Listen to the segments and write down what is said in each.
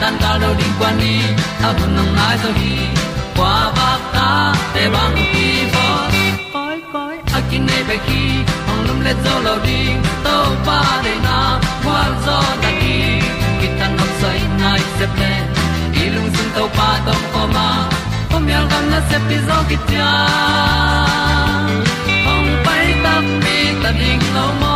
tan cao do đi qua đi, ta bu nang mai zo gi qua ba ta te bang ki bo koi koi a kin nei be ki ong lum le zo lo di to pa de na kwa zo ta ki ki tan nok sai nai se ple lung sun to pa tom ko ma. Pom yal gam na se pi zo ki tia ong pai ta mi ta ding lo mo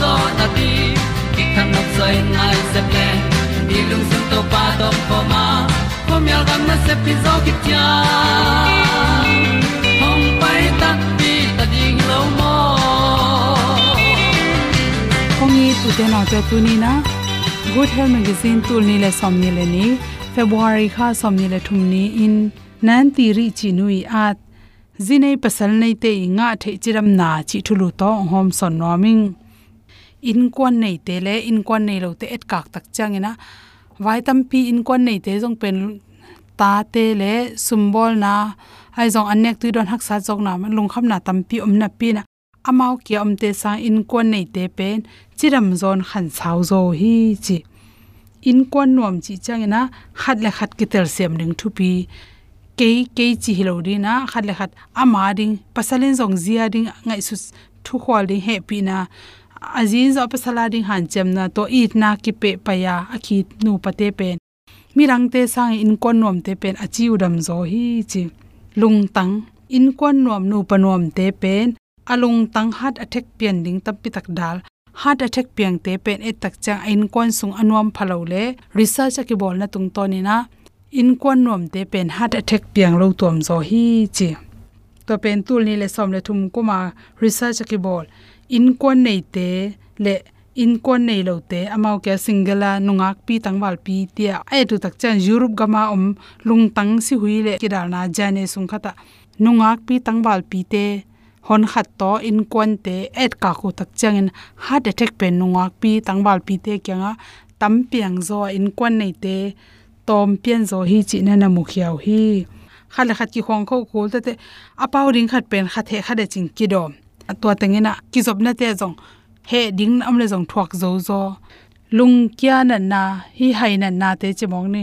zo na ti ki kan nok sai nai se ple ni lung sun to pa to pa ma. Ko mi al gam na se pi zo ki tia hom pai ta ti ta ding lo mo kongi tu te na te tu ni na good health magazine tul ni le som ni le ni. February kha som ni le thum ni in nan ti ri chi nui at. Zinei pasal nei te nga the chiram na chi thulu to hom son noming in kwan nei te le, in kwan nei lo te et kak tak changena vai tam pi in kwan nei te jong pen ta te le sumbol na ai jong anek tu don hak sa jong na ma lung kham na tam pi om na pi na amao ki om te sa in kwan nei te pen, chiram zon khan chau zo hi chi. In kwan nuam chi changena khat le khat ki tel sem ring thu pi. Ke ke chi hilo ri na, khat le khat ama ding pasalin zong zia ding, ngai su thu khwal ding he pi na azin zo pasala e ding han chemna to it na ki pe pa ya akhi nu pate pen. Mirang te sang, in kon nom te pen, achi udam zo hi chi. Lung tang, in kon nom nu panom te pen. Alung tang hat attack pian ding tap pi tak dal. Heart attack piang te pen, et tak chang in kon sung anuam phalo le. Research ki bol na tung to ni na. In kon nom te pen, heart attack piang lo tom zo hi chi. To pen tul ni le som le thum kuma, research ki bol in kon nei te, le in kon nei lo te amao ke singala nungak pi tangwal pi tia. Ai tu tak chan europe gama om lung tang si hui le kidal na jane sung khata nungak pi tangwal pi te, hon khat to in kon te et ka ko tak chang in heart attack pen nungak pi tangwal pi te kyanga tam piang zo in kon nei te, tom pian zo hi chi na na mu khiao hi. Khale khat ki khong kho khol te apau ring khat pen khathe khade ching ki dom to tengina ki zob na te zong he ding am le zong thuak zo zo lung kya na na hi hai na na te chemong ni,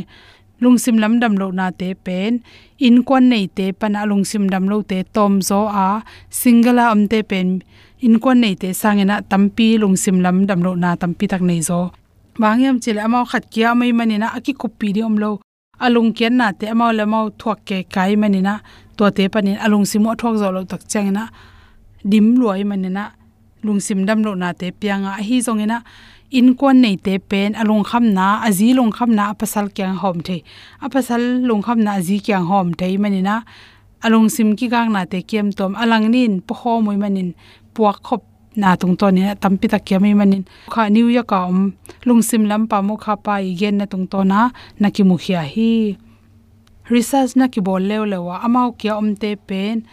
lung sim lam dam lo na te pen, in kon nei te pana lung sim dam lo te tom zo a, singala am te pen, in kon nei te sangena tampi lung sim lam dam lo na tampi tak nei zo. Wangyam chile amao khat kya mai manina, aki kopi di om lo alung kian na te amao le mau thuak ke kai manina to te panin alung simo thuak zo lo tak changena dim luai manena, lungsim dam lo na te pianga hi zongena, in kon nei te pen alung kham na azi lung kham na pasal kyang hom the apasal lung kham na azi kyang hom the manina alung sim ki gang na te kem tom alang nin po ho moi manin, puak khop na tung to ni tam pi ta kyami manin. Kha new ya ka um lungsim lam pa mo kha pa gen na tung to na na ki mu hi. Research na ki bol lew lewa amau kya om te pen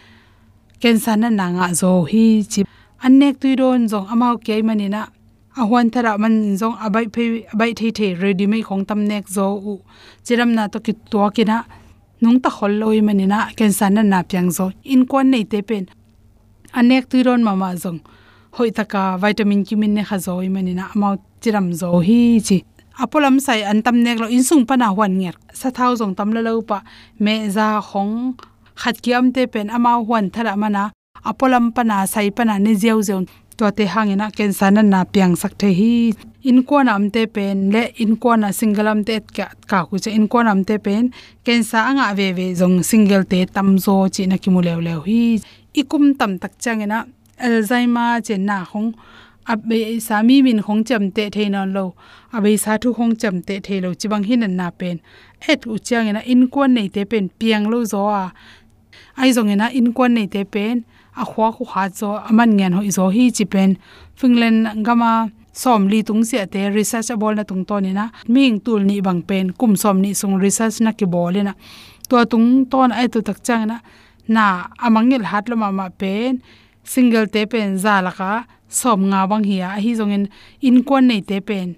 cancer na na nga zo hi chi anek tuiron jong amao ke manina. Hwan thara man jong abai phe abai the the ready mai khong tam nek zo u. Chiram na to ki to ki na nung ta khol loi manina. Cancer na na pyang zo. In kon nei te pen. Anek tuiron mama jong hoi taka vitamin ki min ne kha zo i manina. Amao chiram zo hi chi apolam sai an tam nek lo in sung pana hwan nger sa thau zong tam la lo pa. Me za khong khat kiam te pen ama hwan thara mana apolam pana, sai pana ne zeu zeu, to te hangena ken sanan na piang sak the hi. In ko nam te pen, le in ko na singalam te ka ka ku che. In ko nam te pen ken sa anga ve ve jong single te tam zo chi na ki mu lew lew hi. Ikum tam tak changena, alzheimer che na khong abe sami min khong cham te theinon lo, abe sa thu khong cham te thailo chibang hin na pen. Et u changena, in ko nei te pen piang lo zo a aizong ena in kon nei te pen, a khwa khu kha cho aman ngen ho izo hi chi pen finglen gama som li tung se te research bol na tung to ni na, ming tul ni bang pen, kum som ni sung research na ki bol na. To tung ton ai tu tak chang na na amangil hat lo ma pen, single te pen za la ka, som nga bang hi a hi jong in in kon nei te pen.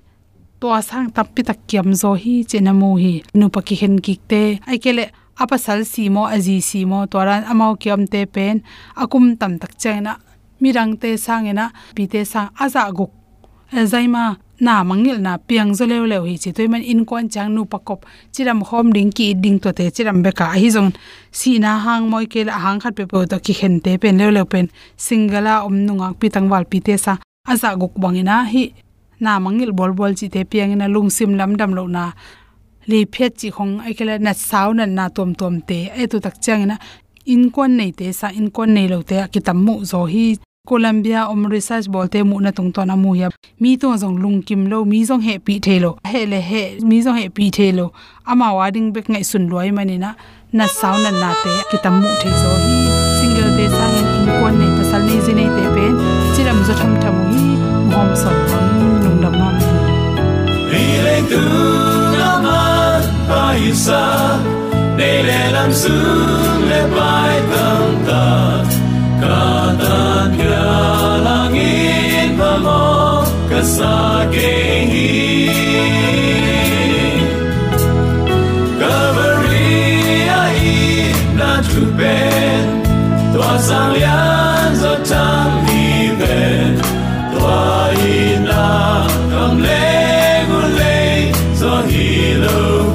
To sang tap pi tak kiam zo hi chenamu hi, nu pa ki hen ki te, ai kele apasal simo aji simo toran amau kyam te pen, akum tam tak chena, mirang te sangena pi te sang aza guk. Zaima, na mangil na piang zo lew lew hi chi toiman in kon chang nu pakop. Chiram hom ding ki ding to te chiram beka hi zong. Si na hang moi ke la hang khat pe po to ki khen te pen lew lew pen. Singala om nunga pi tangwal pi te sa aza guk bangina hi. Na mangil bol bol chi te piang na lung sim lam dam lo na li phet chi khong ai na saw na na tom tom te ai tu tak chang na in kon nei te sa in kon nei lo te ki tam mu zo hi. Colombia, om research bol mu na tung to mu ya. Mi to jong lung kim lo mi jong he pi the lo. He le he mi jong he pi the lo. Ama wading bek ngai sun loi mani na na saw na na te ki tam mu the zo hi. Single te, sang in kon nei pasal nei ji nei te pen. Chiram zo tham tham hi, mom som lung dam ma Ile tu paisa để để làm sương lệ bài tâm ta. Cả ta kia là nghìn và mò cả xa kê hi. Calvary ai na tu ben tòa sang lian zo tam hi ben tua na cầm lê ngu lê zo hi lâu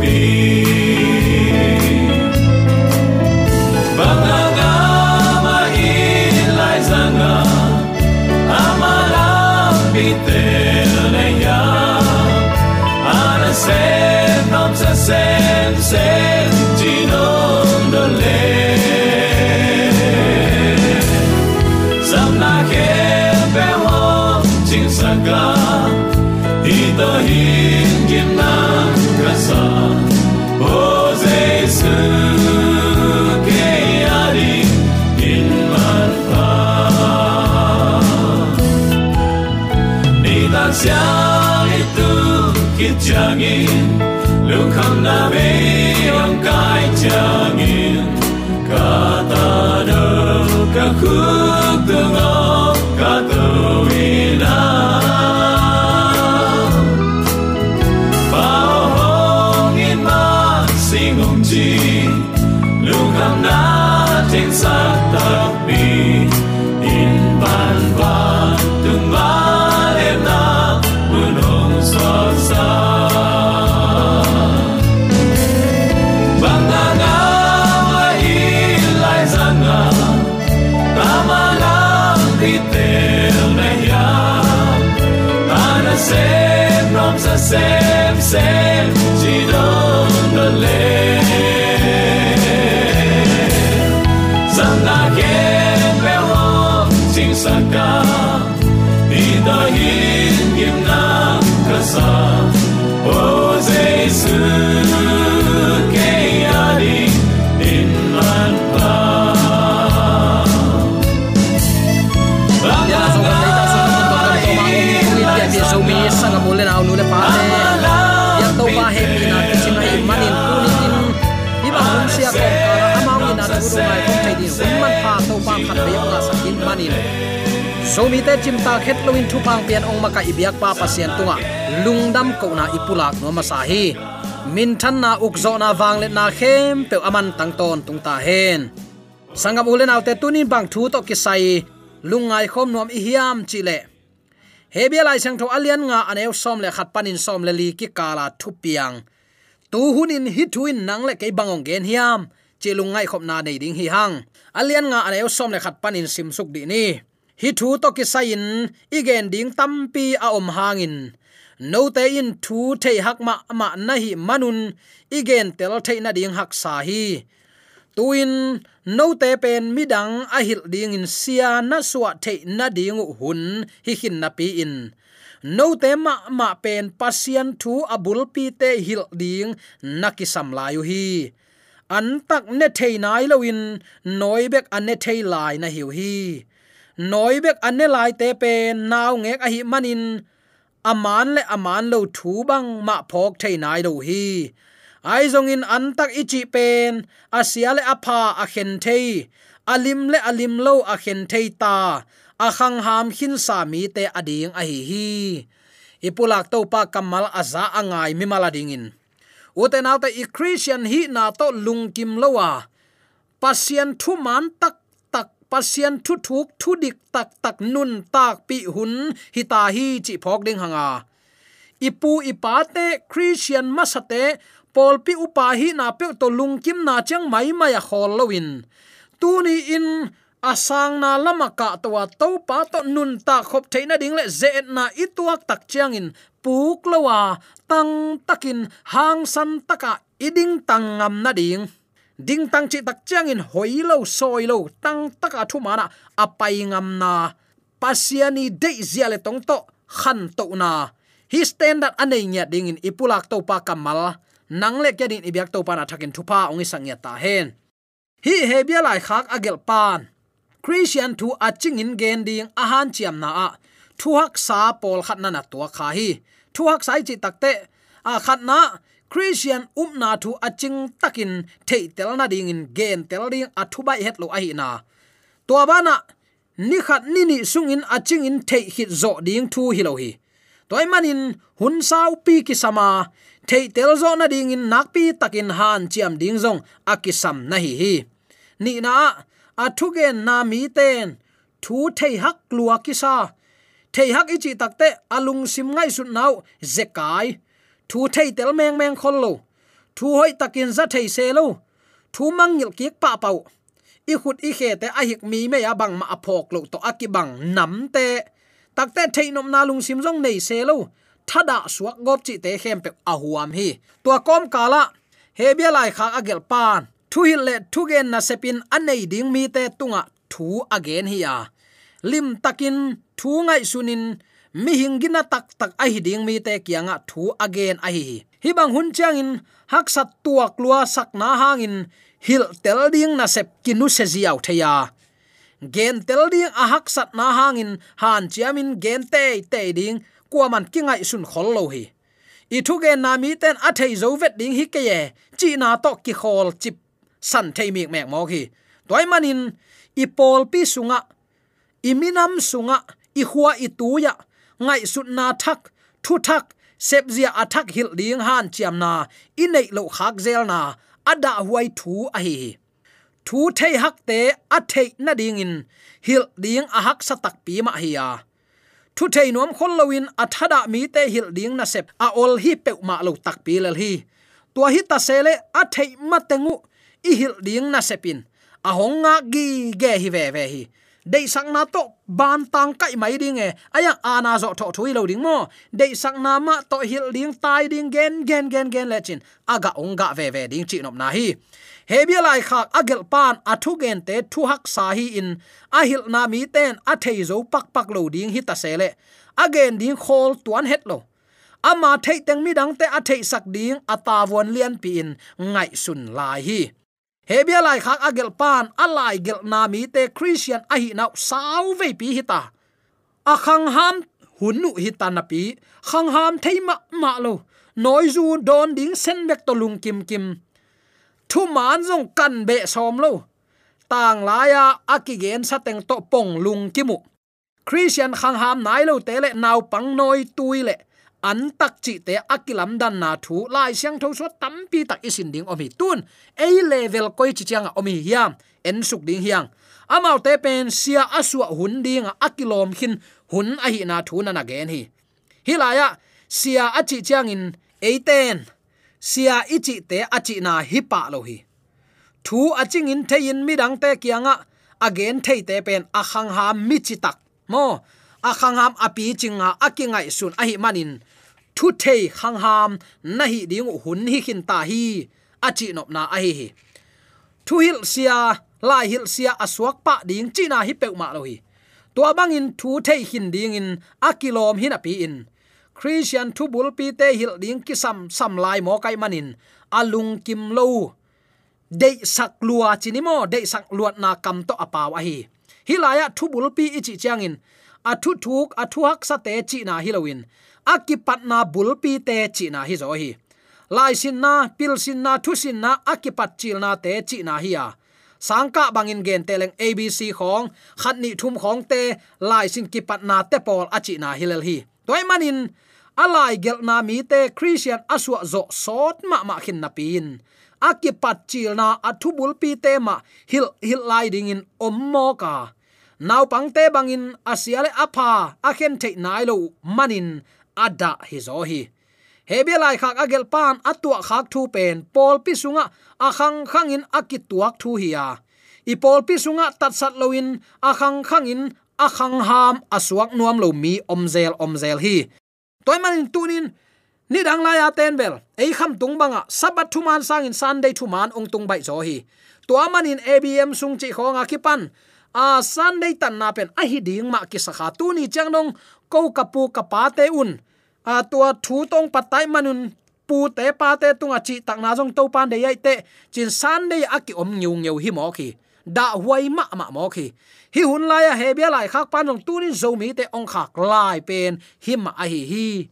so mi te chim ta khet loin thu pang pian ong maka ibyak pa pasien tunga. Lungdam ko na ipulak no ma sa min than na ukzo na wang le na khem pe aman tang ton tung ta hen. Sangam ulen autte tunin bang thu to kisai. Lungai khom nom i hiam chi le. Hebia lai sang tho alian nga aneu som le khat panin som le li ki kala thu piang. Tu hunin hi thuin nang le ke bangong gen hiam. Chi lungai khom na nei ding hi hang. Alian nga aneu som le khat panin sim suk di ni hi thu to ki sain igen ding tampi a om hangin no te in thu the hak ma ma na hi manun igen tel the na ding hak sa hi. Tuin no te pen midang a hil ding in sia na suwa the na ding hun, hi hin na pi in. No te ma ma pen pasian thu abul pi te hil ding nakisam layu hi. An tak ne thei nai loin noi bek an ne thei lai na hiu hi noi bek anne lai te pe naw nge a hi manin aman le aman lo thu bang ma phok thei nai do hi ai zong in an tak ichi pen asia à le apha à a à khen thei alim le alim lo a khen thei ta. A khang ham hin sa mi te ading a hi hi ipulak to pa kamal aza angai mi malading dingin uten auta i christian hi na to lungkim lowa pasien thu man tak pasian thu thuk thu dik tak tak nun tak pi hun hi ta hi chi phok ding hanga. Ipu ipate christian masate pol pi upa hi na pe to lungkim na chang mai mai a khol lowin tuni in asang na lama ka towa to pa to nun ta khop theina ding le ze na ituak tak chiang in. Puk lowa, tang takin, hang san taka, iding tangam na ding ding tang chi tak chang in hoilo soilo tang taka thu mana apai ngam na. Pasiani de zia le tong to, khan to na. Hi standard anei nya ding in ipulak to pa kamal. Nang le kedin ibyak to pa na thakin thupa ongi sangya ta hen. Hi hebia lai khak agel pan. Christian thu aching in gen ding ahan chiam na a. Thu hak sa pol khat na na to kha hi. Thu hak sai chi takte a khat na christian um na thu aching takin thei tel na ding in gen tel ding a thu bai het lo a hi na. To bana ni khat ni ni sung in aching in thei hit zo ding thu hi lo hi. Toy manin hun sau pi ki sama, thei tel zo na ding in nak pi takin han chiam ding zong akisam na hi hi. Ni na athugen na mi ten, thu thei hak lua ki sa. Thei hak ichi takte alung sim ngai su nau zekai thu thei tel meng meng khol lo thu hoi takin za thei se lo thu mang mangil ki pa pau i khut i khe te a hik mi me ya bang ma aphok lo to akibang nam te takte thei nom na lung sim jong nei se lo thada suak gop chi te khem pe ahuam hi. Tua kom kala hebia lai kha agel pan thu hi à. le thu gen na sepin anei ding mi te tunga thu again hi ya lim takin thu ngai sunin mi hingina tak tak a hi ding mi te kianga thu again a hi hi bang hun chang in hak sat tuak lua sak na hangin, hil tel ding na sep kinu se ziaw theya gen tel ding a hak sat na hangin, han chiamin gen te te ding kuaman kingai sun khol lo hi. I thu gen na mi ten a thei zo vet ding hi ke ye, chi na to ki khol chip san thei mi mek mo hi. Toy manin, i pol pi sunga, i minam sunga, i huwa i tuya ya ngai sut na thak, thu thak, sep zia athak hil ding han chiam na. Inei lo khak zel na. Ada huai thu a hi. Thu thei hak te a thei na ding in. Hil ding a hak sa tak pi ma hi ya thu thei nom khol loin a thada mi te hil ding na sep. A ol hi pe ma lo tak pi lel hi. Tua hi ta sele a thei ma tengu i hil ding na sepin a honga gi ge hi ve ve hi dei sang na to ban tang kai mai ding e aya, ana zo tho thui lo ding mo. Dei sang na ma to hil ding tai ding gen gen gen gen lechin aga onga ve ve ding chi nop na hi. Hebia lai khak agel pan athu gen te thu hak sa hi in. A hil na mi ten a thei zo pak pak lo ding hi ta sele again ding khol tuan het lo. Ama thei teng mi dang te a thei sak ding ata won lian pi in. Ngai sun lai hi hebia lai khak agel pan alai gel na mi te christian a hi nau sau ve pi hi ta a khang ham hunu nu hi ta na pi, khang ham thei ma ma lo. Noi zu don ding sen bek to lung kim kim. Thu man zong kan be som lo. Tang la ya, akigen sa teng to pong lung kimu. Christian khang ham nai lo te le nau pang noi tui le an tak chi te akilam dan na thu lai siang tho so tampi tak isin ding omi tun. A level koi chi chang omi hiam. En suk ding hiang. Amau te pen sia asua hun ding akilom khin hun a hi na thu na na gen hi. Hilaya, sia achi chang in eiten sia ichi te achi na hi pa lo hi. Thu aching in thein midang te kianga again thei te pen akhang ha mi chi tak. Mo akhang ham api chinga akingai sun ahi manin thu thei khang ham na hi ding hun hi khin ta hi, achi nop na a hi thu hil sia lai hil sia aswak pa ding china hi pe ma lo hi. To bangin thu thei hin ding in, a kilom hin pi in. Christian thu bul pi te hil ding ki sam sam lai mo kai manin alung kim lo. Dei sak lua chinimo dei sak luat na kam to apaw a hi. Hilaya thu bul pi ichi changin athu thuk athuak sa te chi na hilowin akipat na bul pi te chi na hi zo hi lai sin na pil sin na thu sin na akipat chil na te chi na hi ya sangka bangin gen teleng abc khong khat ni thum khong te lai sin kipat na te pol achi na hilel hi toy manin alai gel na mi te christian aswa zo sot ma ma khin na pin akipat chil na athubul pi te ma hil hil lai ding in ommo ka naw pangte bangin asiale apha akhen thei nai lo manin ada hi zo hi hebi lai khak agel pan atua khak thu pen pol pi sunga akhang khangin akituak thu hi ya i pol pi sunga tat sat loin akhang khangin akhang ham asuak nuam lo mi omzel omzel hi toy manin tunin ni dang la ya ten bel ei kham tung banga sabat thuman man in sunday thuman ong tung bai zo hi to manin abm sung chi khonga kipan pan a sunday tan na pen a hi ding ma ki sakha tu ni chang nong, ko kapu kapa te un. A tua thu tong patai manun, pu te pa te tunga chi tak na jong to pan de yai te. Chin sunday a ki om nyu ngeu hi mo ki da huai ma ma mo ki hi hun la ya he bia lai khak pan jong tu ni zo mi te ong khak lai pen, hi ma a hi hi.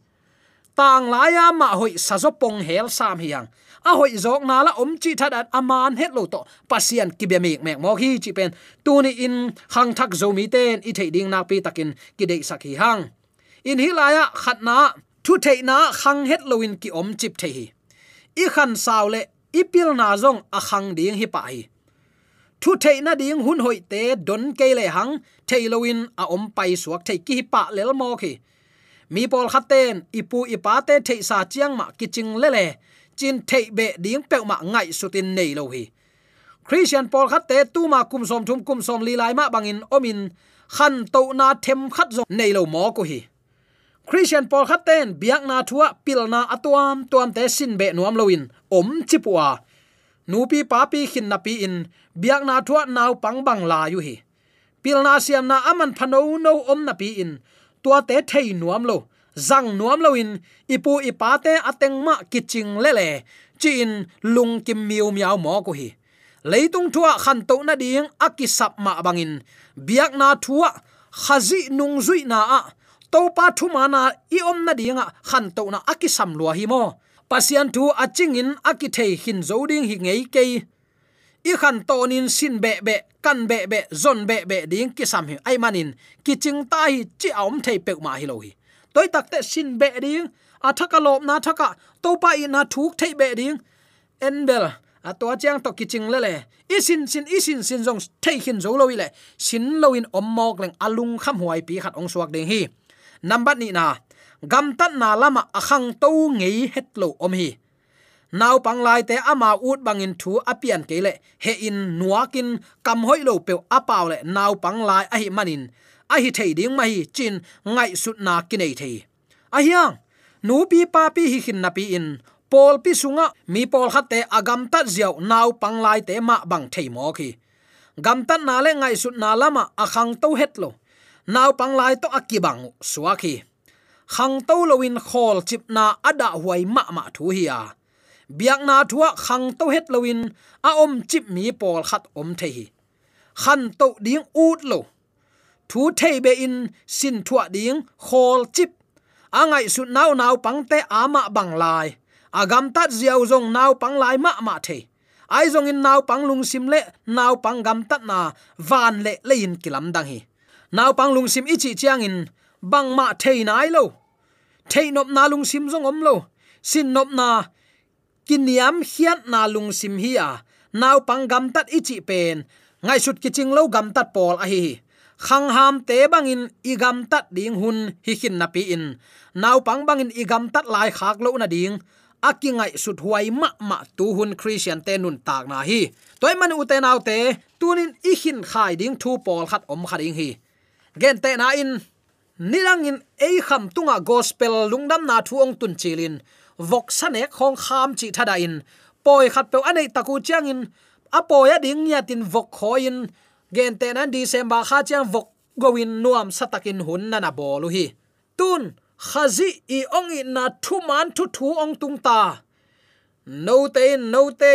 Tang la ya ma hoi sa zo pong hel sam hiang a hoi zok na la om chi that at aman het lo to. Pasian ki be mek mek mo hi chi pen. Tu ni in hang thak zo mi ten, i thei ding na pi takin ki dei sak hi hang. In hi la ya khat na, thu thei na hang het lo in ki om chip thei hi. I khan saw le, i pil na zong a hang ding hi pa hi. Thu thei na ding hun hoi te don ke le hang, thei lo in a om pai suak thei ki hi pa lel mo khi mi pol khaten ipu ipa te thei sa chiang ma kiching le le chin thei be ding pe ma ngai sutin nei lo hi. Christian Paul khat te tu ma kum som thum kum som li lai ma bangin omin khan to na them khat zo nei lo mo ko hi. Christian Paul khat ten biak na thua, pil na atuam, tuam te sin be nuam loin om chipua nupi papi khin na pi in, biak na thua naw pang bang la yu hi. Pil na siam na aman phano no om na pi in, tua te thei nuam lo zang nuam loin ipu ipa te ateng ma kiching lele chin in lung kim miu miao mo ko hi. Leitung thua khan to na ding akisap ma bangin biak na thua, khazi nung zui na a. To pa thu mana i om na dinga khan to na akisam lua hi mo. Pasian thu achingin akithei hin zoding hi ngei ke i khan tonin sin be be, kan be be, zon be be ding ki sam hi ai manin. Kiching ta hi chi aum thei pek ma hi lo hi toy takte sin be ding a à, thaka à lop na thaka à. to pa i na thuk thei be ding en bel a to chang to ki le le isin sin isin sin jong thei hin zo lo le sin lo in om mok leng alung kham huai pi khat ong suak ding hi. Number ni na gam tan na lama akhang to ngei het lo om hi. Naw pang lai te ama ut bangin thu apian kele he in nuakin kam hoi lo pe apaw le naw pang lai a hi manin a hi thei ding ma hi chin ngai sut na kinai thei. A hiang nu pi pa pi hi khin na pi in. Pol pi sunga, mi pol khatte agam ta ziaw nau pang lai te ma bang thei mo khi. Gam ta na le ngai sut na lama akhang to het lo. Nau pang lai to akibang suwa khi. Khang to lowin khol chip na ada huai ma ma thu hi a. Biak na thua khang to het lowin a om chip mi pol khat om thei hi. Khan to ding ut lo thu thei be in sin thua ding, khol chip. Angai su nau nau pangte ama bang lai. Agam tat ziau zong nau pang lai ma ma the. Ai zong in nau pang lung sim le, nau pang gam tat na van le le in kilam dang hi nau pang lung sim ichi chiang in, bang ma thei nai lo. Thei nop na lung sim zong om lo. Sin nop na kiniam hiat na lung sim hi a. Nau pang gam tat ichi pen. Ngai sut kiching lo gam tat pol a hi khang ham te bangin igam tat ding hun hi khin na pi in. Nau pang bangin igam tat lai khak lo na ding. Akingai sut huai ma ma tu hun christian te nun tak na hi. Toy man u te nau te, tunin i hin khai ding thu pol khat om khading hi. Gen te na in. Nilang in ei kham tunga gospel lungdam na thu ong tun chilin. Vok sane khong kham chi thada in. Poi khat pe anei taku chiang in. Apoya ding ya tin vok khoin gen te nan december kha chang vok gowin nuam satakin hun na na bolu hi tun, khazi i ong i na thu man thu thu ong tung ta. No te no te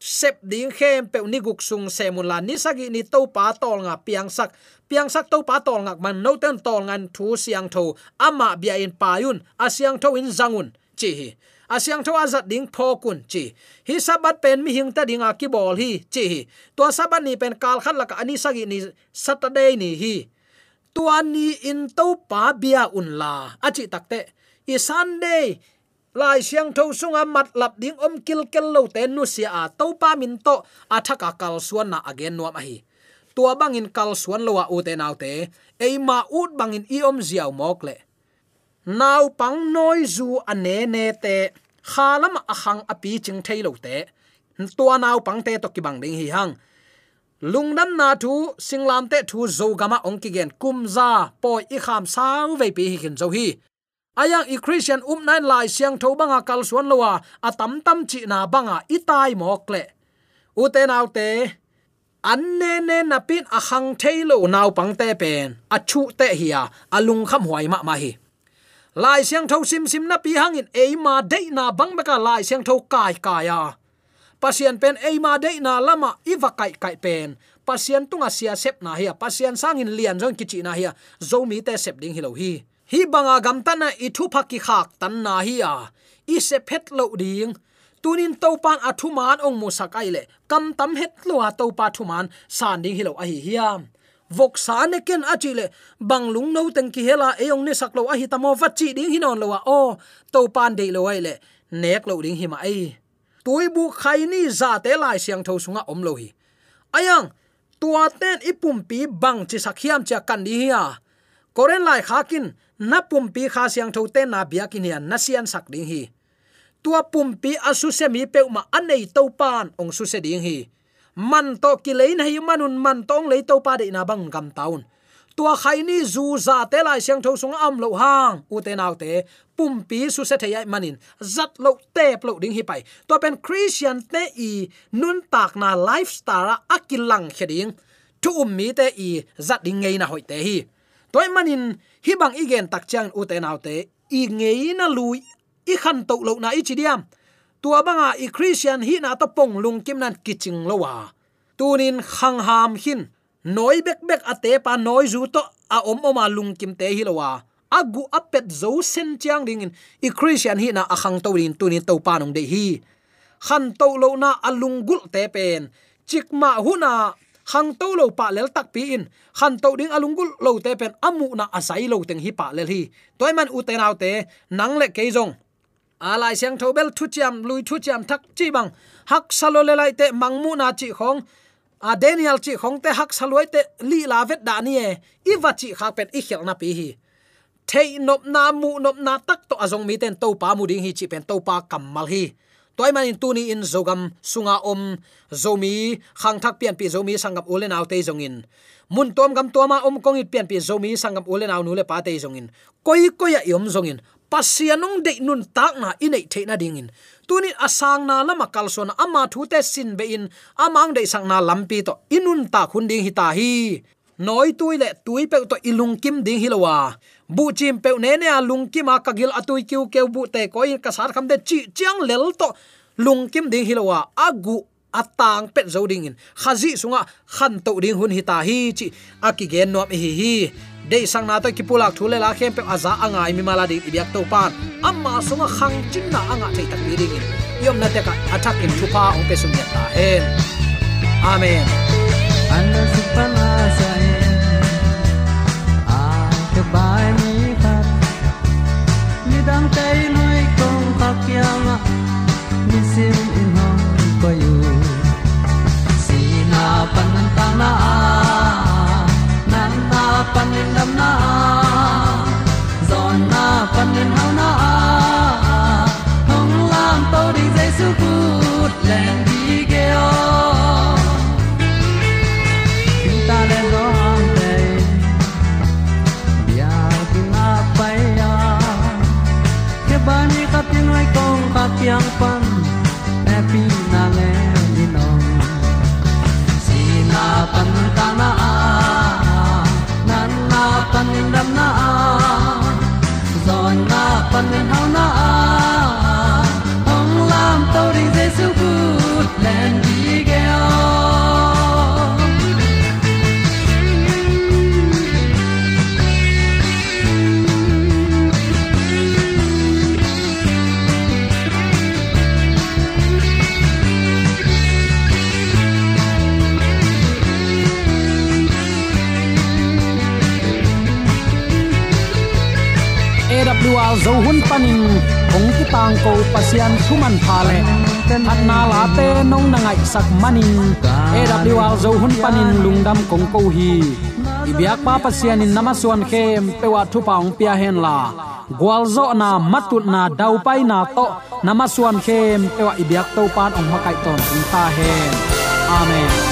sep ding khem pe ni guk sung se mun la ni sagi ni to pa tol nga piang sak. Piang sak to pa tol ngak man no ten tol ngan thu siang tho. Ama bia in payun asyang tho in zangun chi hi asyang tho azat ding pho kun chi hi sabat pen mi hing ta ding a à ki bol hi chi hi to sabat ni pen kal khat laka ani sagi ni saturday ni hi. Tuan ni in to pa bia un la. Achi takte i sunday lai siang tho sunga mat lap ding om kil kel lo te nu sia a à. to pa min to. À Athaka kal suan na again nuam hi. Tua bangin kal suan lo wa u te nau te ei ma ut bangin i om ziaw mok le nau pang noi zu ane ne te. Khalam ahang api ching thailo te. Tua nau pang te to ki bang ding hi hang. Lungnam na thu singlam te thu zo gama ong ki gen kum za, poi i kham sau ve pi hi kin zo hi. Ayang i christian um nine lai siang tho banga kal suan lowa atam tam chi na banga itai mok le. U te naw te, an ne ne na pin ahang hang thailo nau pang te pen, a chu te hiya alung kham huai ma ma hi lai siang tho sim sim na pi hangin e ma de na bang beka lai siang tho kai kaya pasien pen e ma de na lama iwa kai kai pen. Pasien tunga sia sep na hiya sang sangin lian jong kichi na hiya zo mi te sep ding hilo hi. Hi banga gam tan na i thu phaki khak tan na hi a. I se phet lo ding. Tunin topan pan man ong mu sakai le. Kam tam het lo a topa thuman man. San ding hilo a hi hiam vok sa ne ken a chile banglung no teng ki hela eong ne saklo a hi tamo vachi ding hinon lo wa o, to pan de lo ai le. Nek lo ding hi ma ai. Tui bu khai ni za te lai siang tho sunga om lo hi. Ayang, tua ten ipum pi bang chi sakhiam cha kan ni hi koren lai khakin na pum pi kha siang tho te na bia kin hian na sian sak ding hi. Tua pum pi asu se mi pe ma anei to pan ong su se ding hi. Man to ki lein hai manun man tong le to pa de na bang gam taun tua khai ni zu za te lai siang tho sung am lo hang u te naw te pum pi su se thai manin zat lo te plo ding hi pai to pen christian te i nun tak na lifestyle akilang kheding tu um mi te i zat ding ngei na hoi te hi toy manin hi bang igen tak chang u te naw te i ngei na lui i khan to lo na i chidiam tua banga i christian hi na to pong lung kim nan kiching lowa tunin khang ham hin. Noi bek bek ate pa noi zu to a om oma lung kim te hi lowa agu apet zo sen chiang ding in. I christian hi na akhang to rin tunin to panong de hi. Khan to lo na alungul te pen. Chikma huna khang to lo pa lel tak pi in. Khan to ding alungul lo te pen. Amu na asai lo teng hi pa lel hi. Toy man u te nau te. Nang le ke jong alai siang thobel thu chiam, lui thu chiam thak chi bang, hak salo le lai te mangmu na chi khong, a daniel chi khong te hak saloi te li la vet da ni e i va chi khak pet i khel na pi hi. Thei nop na mu nop na tak to azong mi ten to pa mu ding hi chi pen to pa kamal hi. Toy man in tuni in zogam sunga om zomi khang thak pian pi zomi sangam ole naw te zongin mun tom gam toma om kong it pian pi zomi sangam ole naw nu le pa te zongin koi koi ya yom zongin pasianung de nun tak na inei theina dingin tuni asang na lama kalson ama thu te sin be in, amang de sang na lampi to inun ta khun ding hita hi. Noi tui le tui pe to ilung kim ding hilowa bu chim pe ne ne lung kim a kagil atui kiu ke bu te ko in kasar kham de chi chiang lel to lung kim ding hilowa agu atang pet zo ding in. Khazi sunga khan to ding hun hita hi chi. Akigen no hi hi de sang na ta ki pulak thule la khem pe aza anga mi mala di biak to pan. Amma sunga khang chin na anga thei tak bi ring yom na te ka athak in thupa ong pe sum ya ta hen amen. Ana supana sai a ke bai mi khat mi dang tai noi kong khak yang panin ong ki tang ko pasian thuman pha le at na la te nong na ngai sak manin. AWR zo hun panin lungdam kong ko hi ibyak pa pasian in namaswan khem pewa thu paung pia hen la gwalzo na matut na dau pai na to namaswan khem pewa ibyak to pan ong makai ton ta hen amen.